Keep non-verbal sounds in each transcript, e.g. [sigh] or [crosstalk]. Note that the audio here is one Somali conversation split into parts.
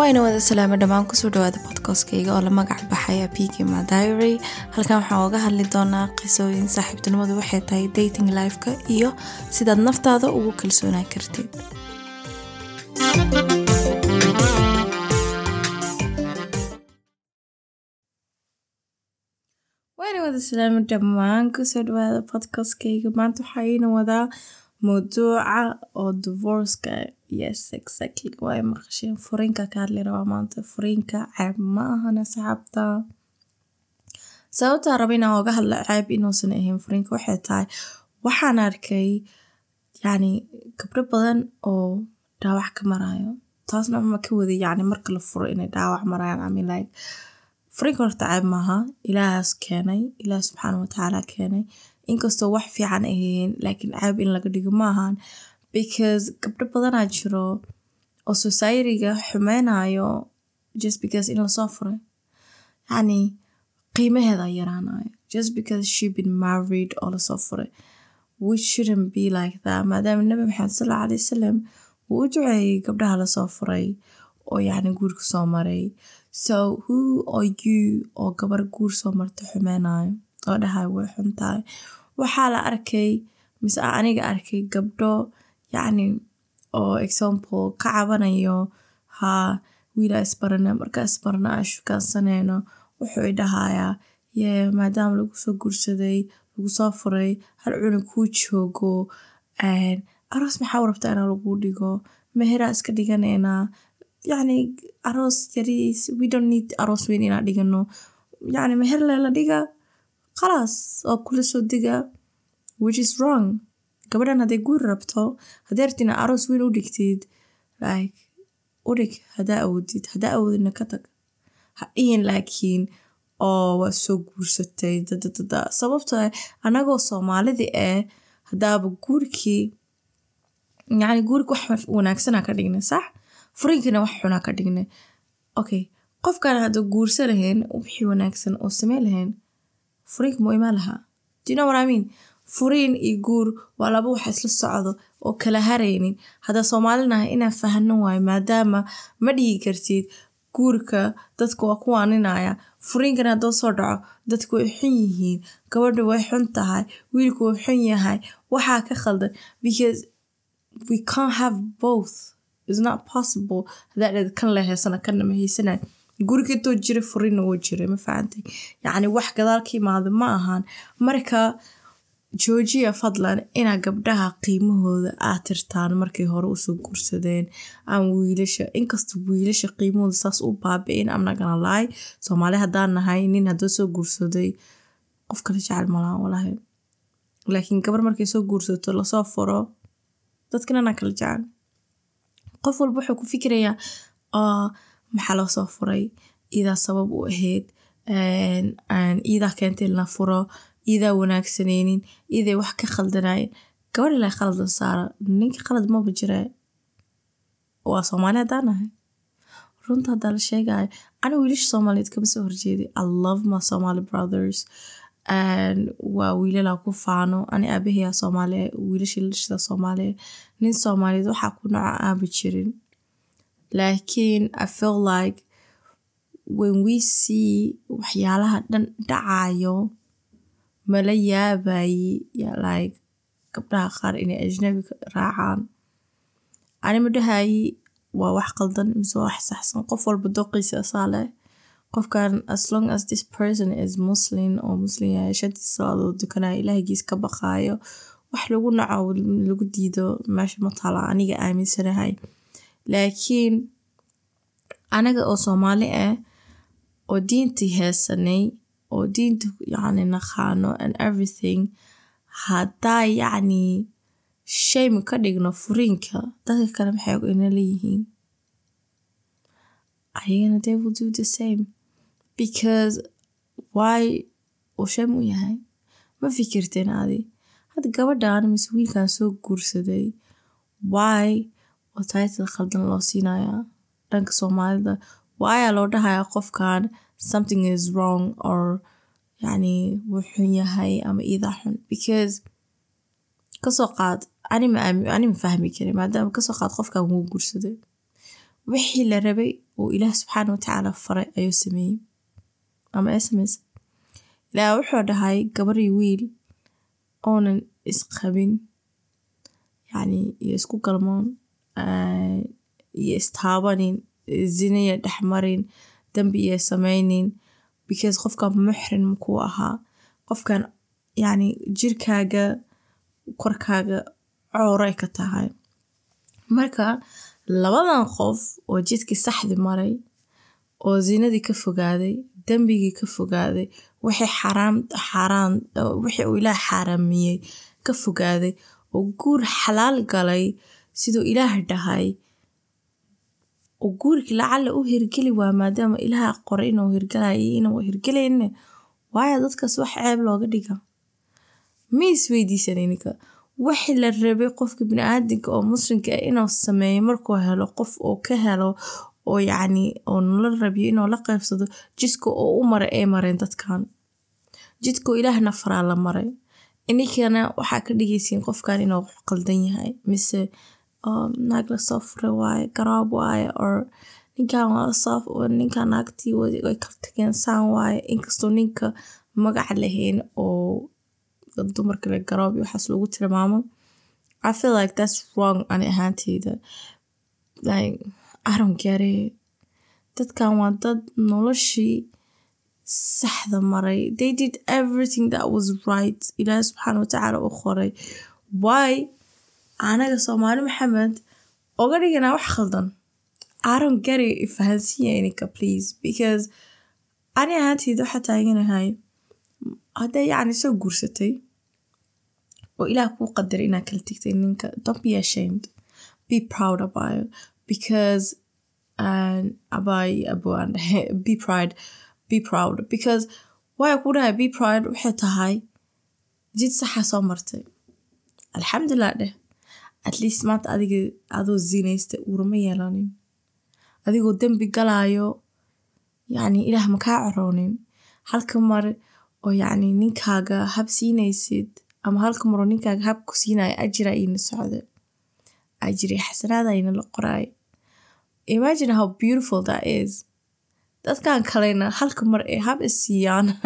waayna wada salaamo dhammaan ku soo dhawaada bodkastkayga oo la magac baxaya pkma diary. Halkan waxaan oga hadli doonaa qisooyin saaxiibtinimadu waxay tahay dating lifeka iyo sidaad naftaada ugu kalsoonaan kartid. Waana wada salaamo dhammaan ku soo dhawaada bodkastkayga maanta waxaa iina wadaa mawduuca oo divorceka yes exactly. waa maqasheen furiinka ka rabaa maanta furiinka ceeb ma ahan sababtaa raba inaan oga hadla ceeb inuusan ahayn furiinka waxay tahay waxaan arkay yacni gabdho badan oo dhaawac ka marayo taasna ma ka wada yacni marka la furo inay dhaawac marayaan I mean like furiinka horta ceeb maaha ilaahaas keenay ilaah subxaana watacaala keenay inkastoo wax fiican ahayn laakiin ceeb in laga dhigo maahan because gabdho badanaa jiro oo societyga xumeynayo just because in la soo furay yacni qiimaheeda yaraanayo just because she been married oo la soo furay which shouldn't be like that. Maadaama nabi maxamed sal alla alay wasalam wuu u duceeyey gabdhaha la soo furay oo yacni guurka soo maray. So who are you oo gabar guur soo marta xumeynayo oo dhahay way xun tahay waxaa la arkay mise aniga arkay gabdho yacni oo example ka cabanayo haa wiilaa isbarana markaa isbarana aan shukaansanayno wuxuu i dhahayaa yee maadaama lagu soo guursaday lagu soo furay hal cunug kuu joogo aroos maxaa rabtaa inaa lagu dhigo? Meheraa iska dhiganaynaa yacni aroos yariis we don't need aroos weyn inaan dhigano yacni meher lela dhiga khalaas oo kula soo diga which is wrong. gabadhan hadday guur rabto haddii rabti inaa aroos weyn u dhigtid like u dhig haddaa awoodid haddaa awoodidna ka tag ha laakiin oo waa soo guursatay dadadada sababto ah anagoo soomaalida eh haddaaba guurkii yacni guurka wax wanaagsanaa ka dhignay sax furiinkana wax xunaa ka dhignay okay qofkaan hadda guursa lahayn wixii wanaagsan oo samey lahayn furiinka muu imaan lahaa mean? Furiin iyo guur waa laba wax isla socdo oo kala haraynin haddaa soomaalinahay inaan fahano waayo maadaama ma dhigi kartid guurka dadka waa ku waaninaya. Furiinkana haddoo soo dhaco dadku way xun yihiin. Gabadha way xun tahay wiilku wuu xun yahay. Waxaa ka khaldan because we can't have both. It's not possible haddaa dheed kan la heesana kanna ma heysanayo guriga jira furiinna wuu jiray ma fahantay yacni wax gadaal ka imaada ma ahan. Marka joojiya fadlan inaa gabdhaha qiimahooda aad tirtaan markay hore u soo guursadeen aan wiilasha inkasta wiilasha qiimahooda saas u baabi'in amnagana lahay soomaali haddaan nahay nin haddoo soo guursaday qof kala jecel malaha walahi. Laakiin gabar markay soo guursato la soo furo dadkanana kala jecel. Qof walba wuxuu ku fikirayaa maxaa loo soo furay? Iidaa sabab u ahayd iidaa keentay la furo iidaa wanaagsaneynin iiday wax ka khaldanayen gabadh ilaa khalad la saara ninka khalad maba jira. Waa soomaali haddaan nahay runta haddaa la sheegayo ani wiilasha soomaaliyeed kama soo horjeeday i love my somali brothers. Waa wiilalaa ku faano. Ani aabahayaa soomaaliya wiilasha lashada soomaaliya nin soomaaliyeed waxaa ku noca aaba jirin laakiin i feel like when we see waxyaalaha dhan dhacayo mala yaabaye like gabdhaha qaar inay ajnabi raacaan. Ani dhahayi? Waa wax qaldan mise wax saxsan. Qof walba dooqiisa asaa leh. Qofkan as long as this person is muslim oo muslim yahay shantii salaadood dukanaya ilaahigiis ka baqaayo wax lagu naco lagu diido meesha ma taala. Aniga aaminsanahay laakiin anaga oo soomaali ah oo diintii heesanay oo diinta yacni naqaano and everything haddaa yacni shame ka dhigno furiinka dadka kale maxay ina leeyihiin. Ayagana they will do the same. Because why uu shame u yahay? Ma fikirteen adi? Hadda gabadhan mise wiilkan soo guursaday why oo title khaldan loo siinayaa dhanka soomaalida waayaa loo dhahayaa qofkan something is wrong or yacni wuu xun yahay ama iidaa xun? Because ka soo qaad anima fahmi karin maadaama ka soo qaad qofkan wuu guursaday. Wixii la rabay oo ilaah subxaana watacaala faray ayuu sameeyey. Ama ee samaysa ilaah wuxuu dhahay gabarii wiil oonan isqabin yacni iyo isku galmoon iyo istaabanin zinaya dhexmarin dambi iyo samaynin because qofkan muxrin makuu ahaa qofkan yacni jirkaaga korkaaga cowray ka tahay. Marka labadan qof oo jidkii saxdi maray oo zinadii ka fogaaday dembigii ka fogaaday wixii uu ilaah xaaraamiyey ka fogaaday oo guur xalaal galay siduu ilaah dhahay. Oo guurkii lacalla u hirgeli waa maadaama ilaah qoray inuu hirgalayo iyo inuu hirgelayne waayo dadkaas wax ceeb looga dhiga. Ma isweydiisaninka wixii la rabay qofka bini-aadinka oo muslimka ah inuu sameeyo markuu helo qof oo ka helo oo yacni oo nala rabiyo inuu la qaybsado jidka oo u maray ay mareen dadkan. Jidkoo ilaahna faraa la maray. Ininkana waxaa ka dhigaysiin qofkan inuu qaldan yahay mise naag la soo furay waaye garaab waaye or ninkan naagtii way kala tageen saan waaye inkastoo ninka magac lahayn oo dumarka le garoob iyo waxaas lagu tilmaamo I feel like that's wrong ani ahaanteyda. Like I don't dadkan waa dad noloshii saxda maray. They did everything that was right. Ilaahi subxaana watacaala u qoray. Why anaga soomaali maxamed oga dhiganaa wax khaldan. I don't get it ifahansiya ininka please because ani ahaanteyda waxaa taaganahay hadday yacni soo guursatay oo ilaah kuu qadaray inaad kala tegtay ninka don't be ashamed. Be proud it because abay abo aan dhahe [laughs] be proud be proud. Because waay ku dhahay be proud waxay tahay jid saxa soo martay. Alxamdulilah dheh at least maanta adiga adoo zinaysta uurama yeelanin adigoo dembi galaayo yacni ilaah makaa coroonin halka mar oo yacni ninkaaga hab siinaysid ama halka maroo ninkaaga hab ku siinaya ajira iina socda ajiri xasanaada ina la qoraay imagine how beautiful that is. Dadkan kalena halka mar ay hab is siiyaan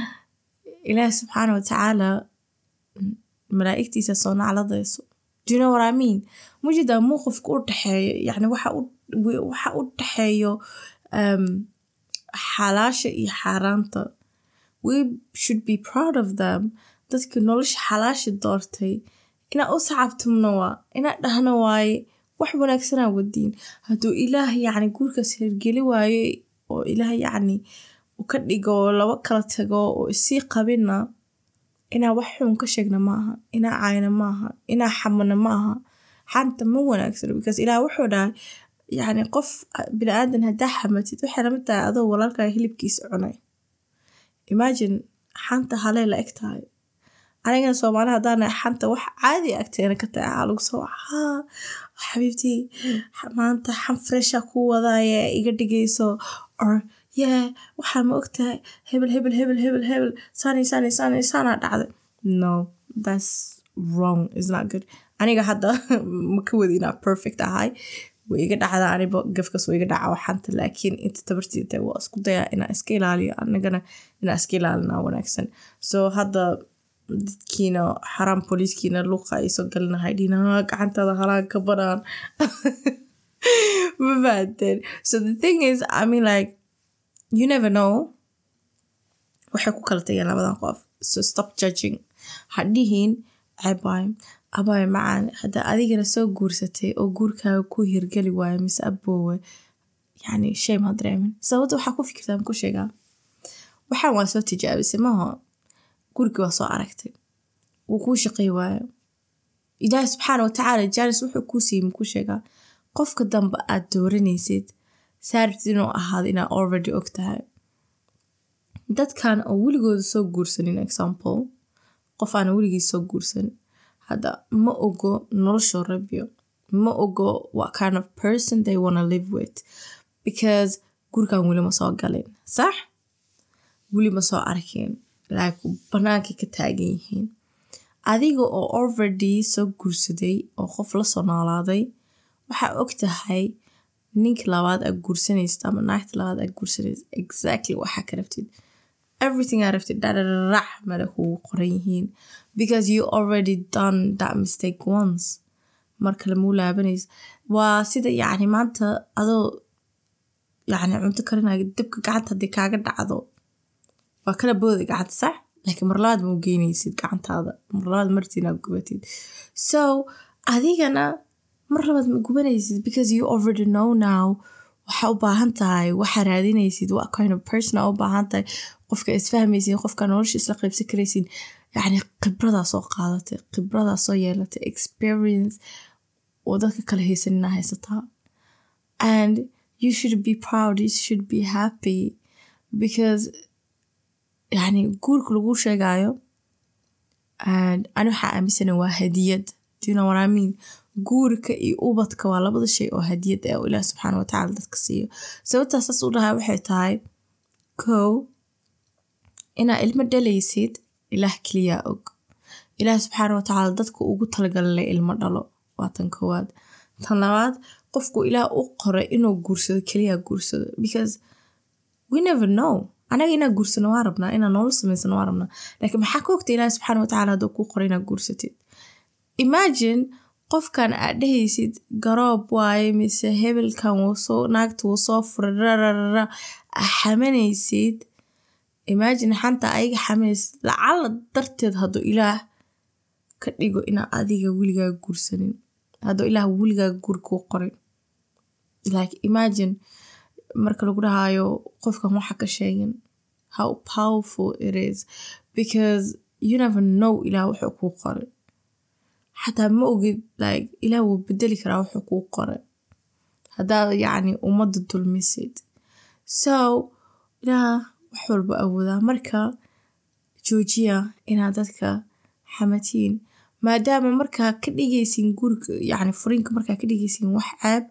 [laughs] ilaahi subxaana watacaala malaa'igtiisa soo nacladayso do you know what I mean? Mujidaa muuqifka u dhexeeyo yacni waxa u dhexeeyo xalaasha iyo xaaraanta we should be proud of them. Dadkii nolosha xalaasha doortay. Inaa u sacabtumno waa inaa dhahno waaye wax wanaagsanaa wadiin. Hadduu ilaah yacni guurkaas hirgeli waaye oo ilaah yacni ka dhigo laba kala tago oo isii qabina inaa wax xun ka sheegna ma aha inaa caayna ma aha inaa xamana ma aha xanta ma wanaagsano because ilaah wuxuu dhahay yacni qof bini aadan haddaa xamatid waxay tahay adoo walaalkaa hilibkiisa cunay. Imagine xanta halee la eg tahay. Anigana soomaali haddaana xanta wax caadi agteena ka tahay aa lagu soo haa xabiibtii maanta xan fresha ku wadaaye iga dhigayso or yeah waxaa ma ogtahay hebel hebel hebel hebel hebel sani sani sani sanaa dhacday. No that's wrong. Is not good. Aniga hadda [laughs] ma ka wadi inaa perfect ahay. Way iga dhacdaa aniba gafkas way iga dhaca waxanta laakiin inta tabartiita waa isku dayaa inaa iska ilaaliyo anagana inaa iska ilaalinaa wanaagsan. So hadda dadkiina xaraam booliiskiina luuqa ay soo galinahay dhinaha gacantada halaan ka banaan. [laughs] Ma fahanteen so the thing is I mean like you never know. Waxay ku kala tageen labadan qof. So stop judging. Hadhihin cebaay abaay macaan. Hadda adigana soo guursatay oo guurkaaga ku hirgeli waayo mise aboowe yacni shame ha dareemin sababta waxaa ku fikirtaa ku sheegaa waxaan waa soo tijaabisay maaha gurigii waa soo aragtay. Wuu kuu shaqay waayo. Ilaahi subxaana watacaala jaalis wuxuu kuu siiyey makuu sheegaa. Qofka dambe aad dooranaysid saarabtid inuu ahaado inaad already og tahay dadkan oo weligooda soo guursanin example qof aan weligiis soo guursan hadda ma ogo noloshoo rabyo ma ogo what kind of person they wanna live with. Because gurigan weli ma soo galin sax? Weli ma soo arkin like bannaankay ka taagan yihiin. Adiga oo already soo guursaday oo qof la soo noolaaday waxaa og tahay ninka labaad aad guursanaysid ama naagta labaad aad guursanaysid exactly waxaa ka rabtid. Everything aa rabtid dhadharac male kugu qoran yihiin. Because you already done that mistake once. Marka lamuu laabanaysa waa sida yacni maanta adoo yacni cunto karinaya dabka gacanta haddii kaaga dhacdo waa kala booda gacanta sax? Laakiin mar labaad ma u geynaysid gacantaada. Mar labaad martiina gubatid. So adigana mar labaad ma gubanaysid because you already know now waxaa u baahan tahay waxaa raadinaysid what kind of person aa u baahan tahay. Qofka isfahmaysin qofka nolosha isla qaybsan karaysin. Yacni khibradaa soo qaadatay khibradaa soo yeelatay experience oo dadka kala haysanina haysataa. And you should be proud you should be happy because yani guurka lagu sheegayo and ani waxaa aaminsana waa hadiyad you know what I mean? Guurka iyo ubadka waa labada shay oo hadiyad ah oo ilaah subxaana watacaala dadka siiyo. Sababtaas saas u dhahay waxay tahay kow inaa ilmo dhalaysid ilaah keliyaa og. Ilaah subxaana watacaala dadka ugu talagalay ilmo dhalo waa tan koowaad. Tan labaad qofku ilaah u qoray inuu guursado keliyaa guursado because we never know. Anaga inaa guursano waa rabnaa inaa nolol samaysano waa rabnaa. Laakiin maxaa ka ogta ilaah subxaana watacaala hadduu kuu qoray inaa guursatid imagine qofkan aad dhehaysid garoob waaye mise hebelkan soo furay rararara xamanaysid imagine xanta ayaga xamanaysid lacala darteed hadduu ilaah ka dhigo inaa adiga weligaa guursanin hadduu ilaah weligaa guur kuu qorin. Like imagine marka lagu dhahaayo qofkan waxa ka sheegin how powerful it is because you never know ilaah wuxuu kuu qoray xataa ma ogid like ilaah wuu bedeli karaa wuxuu kuu qoray haddaad yacni ummadda dulmisid so ilaah wax walba awoodaa marka joojiya inaad dadka xamatiin maadaama markaa ka dhigaysin guurka yacni furiinka markaa ka dhigaysin wax caab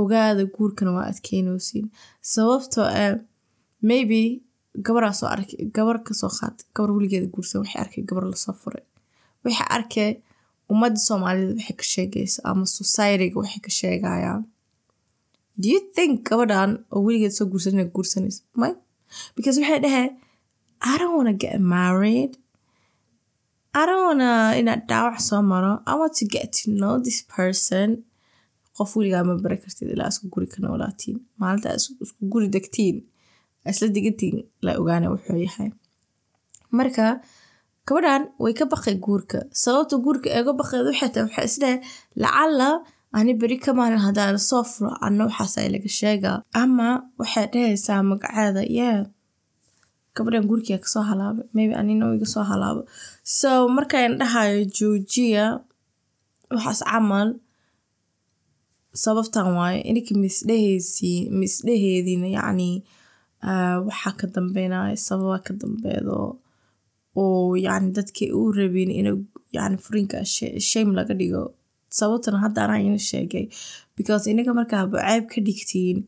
ogaada guurkana waa adkeynaysiin sababtoo ah maybe gabaraa soo arkay gabar ka soo qaat gabar weligeeda guursan waxay arkay gabar la soo furay waxay arkay ummadda soomaalida waxay ka sheegaysa ama societyga waxay ka sheegayaan. Do you think gabadhan oo weligeed soo guursan inay guursanayso may because waxay dhaheen I don't wanna get married. I don't wanna inaad dhaawac soo maro. I want to get to know this person. Qof weligaa ma bari kartid ilaa isku guri ka noolaatiin. Maalinta isku guri degtiin isla degantiin la ogaana wuxuu yahay. Marka gabadhan way ka baqay guurka. Sababta guurka eega baqeed waxay tahay waxay isdhahay lacala ani beri ka maalin haddaan soo furo anna waxaasa laga sheegaa. Ama waxay dhahaysaa magaceeda yeah gabadhan guurkiga ka soo halaabay maybe anina iga soo halaabo so markaan dhahayo joojiya waxaas camal sababtan waayo ininka misdheheysi misdheheediina yacni waxaa ka dambeynaya sababa ka dambeedo oo yacni dadkii u rabin ina yacni furiinka shame laga dhigo. Sababtana hadda anaa sheegay because inaga markaa baceeb ka dhigtiin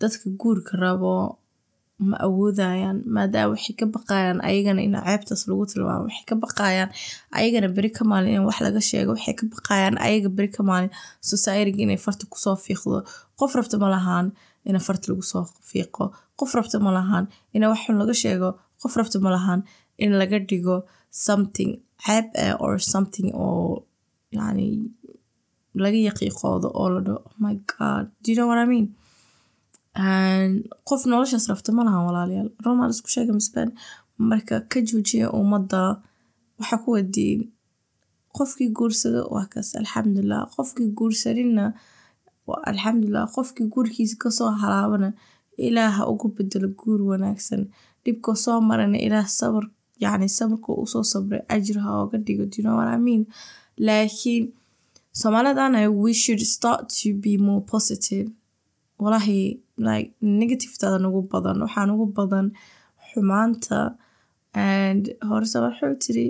dadka guurka rabo ma awoodayaan maadaama waxay ka baqayaan ayagana in ceebtaas lagu tilmaamo waxay ka baqayaan ayagana beri ka maalin in wax laga sheego waxay ka baqayaan ayaga beri ka maalin societyga inay farta ku soo fiiqdo. Qof rabta ma lahaan ina farta lagu soo fiiqo. Qof rabta ma lahaan ina wax xun laga sheego. Qof rabta ma lahaan in laga dhigo something ceeb ah or something oo yani laga yaqiiqoodo oo la dhaho oh my god do you know what I mean? Qof noloshaas rabta ma walaalayaal. Romal isku sheega misbaan marka ka joojiya ummadda waxaa ku wadiin qofkii guursado waa kaas alxamdulilah qofkii guursaninna alxamdulilah qofkii guurkiisa ka soo halaabana ilaaha ugu bedelo guur wanaagsan. Dhibkoo soo marana ilaah sabar yacni sabarka u soo sabray ajir ha oga dhigo do you know what I mean? Laakiin soomaalidana we should start to be more positive. Walahi like negativetada nagu badan waxaa nagu badan xumaanta and horese waxuu tiri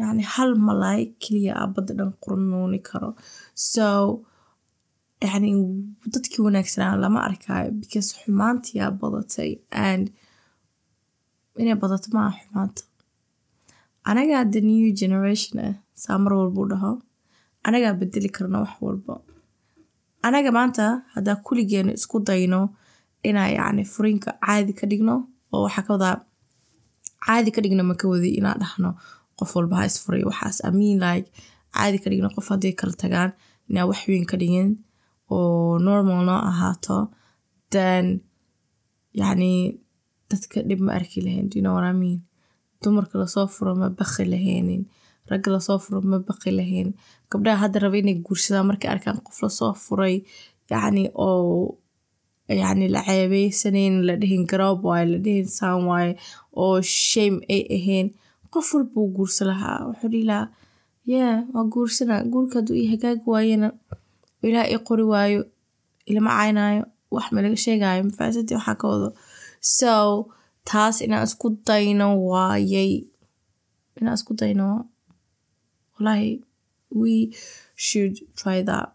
yani hal malaay keliya a badda dhan qurnuuni karo. So yani dadkii wanaagsanaa lama arkaayo because xumaantiyaa badatay. And inay badato maaha xumaanta anagaa the new generation ah saa mar walbuu dhaho anagaa bedeli karna wax walba anaga maanta haddaa kuligeena isku dayno inaa yacni furiinka caadi ka dhigno oo waxaa ka wadaa caadi ka dhigno maka wadi inaa dhahno qof walba ha isfuray waxaas mean like caadi ka dhigno qof hadday kala tagaan inaa wax weyn ka dhigin oo normal noo ahaato then yacni dadka dhib ma arki lahayn you know what dumarka la soo furo ma baqi lahaynin ragga la soo furo ma baqi lahayn gabdhaha hadda raba inay guursadaan markay arkaan qof la soo furay yacni oo yacni la ceebeysanayn la dhihin garoob waaye la dhihin saan waaye oo shame ay ahayn qof walba wuu guursa lahaa. Wuxuu dhihi lahaa yeah waa guursanaa guurka hadduu ii hagaagi waayena ilaah ii qori waayo ilama caynaayo wax ma laga sheegaayo mafaasadii waxaa ka wado so taas inaan isku dayno waayay inaan isku dayno wallahi we should try that?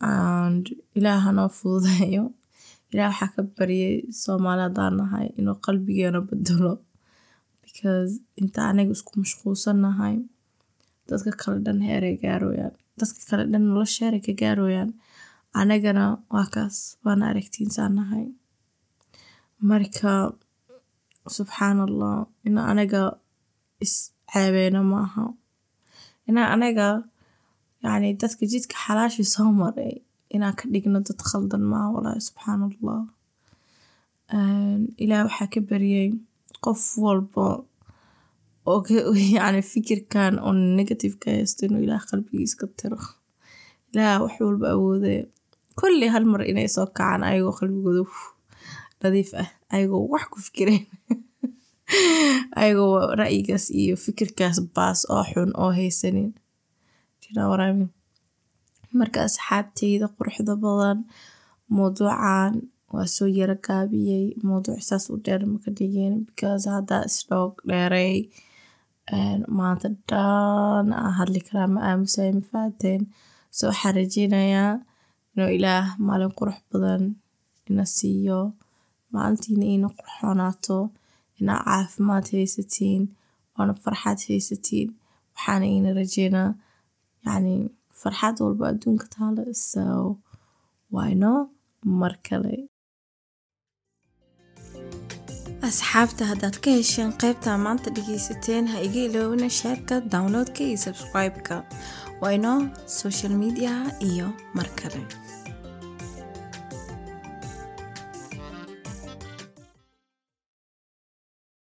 And ilaah hanoo fududeeyo ilaah waxaa ka baryay soomaali haddaan nahay inuu qalbigeena bedelo because inta anaga isku mashquulsan nahay dadka kale dhan heeray gaarooyaan. Dadka kale dhan nolosha heeray ka gaarooyaan anagana waa kaas waana aragtiinsaan nahay marka subxaan allah ina anaga is ceebeyno maaha. Ina anaga yacni dadka jidka xalaashii soo maray inaan ka dhigno dad khaldan maaha walaahi subxaan allah ilaah waxaa ka baryay qof walba oo yacni fikirkan oo negative ka haysto inuu ilaah qalbigiis ka tiro. Ilaah wax walba awoodee kulli hal mar inay soo kacaan ayagoo qalbigooda nadiif ah ayagoo wax ku fikireen [laughs] ayagoo ra'yigaas iyo fikirkaas baas oo xun oo haysanin. Marka asxaabteyda quruxda badan mawduucan waa soo yaro gaabiyey. Mawduuc saas u dheer maka dhigin because haddaa isdhoog dheeray maanta dhan aan hadli karaa ma aamusay ma fahateen so waxaan rajeynayaa inuu ilaah maalin qurux badan ina siiyo maalintiina ina qurxoonaato inaa caafimaad haysatiin waana farxad haysatiin waxaana ina rajeynaa yacni farxad walba adduunka taala so wayno mar kale. Asxaabta haddaad ka hesheen qaybta maanta dhegeysateen ha iga iloobina sheerka downloadka iyo subscribe-ka. Wayno social media iyo mar kale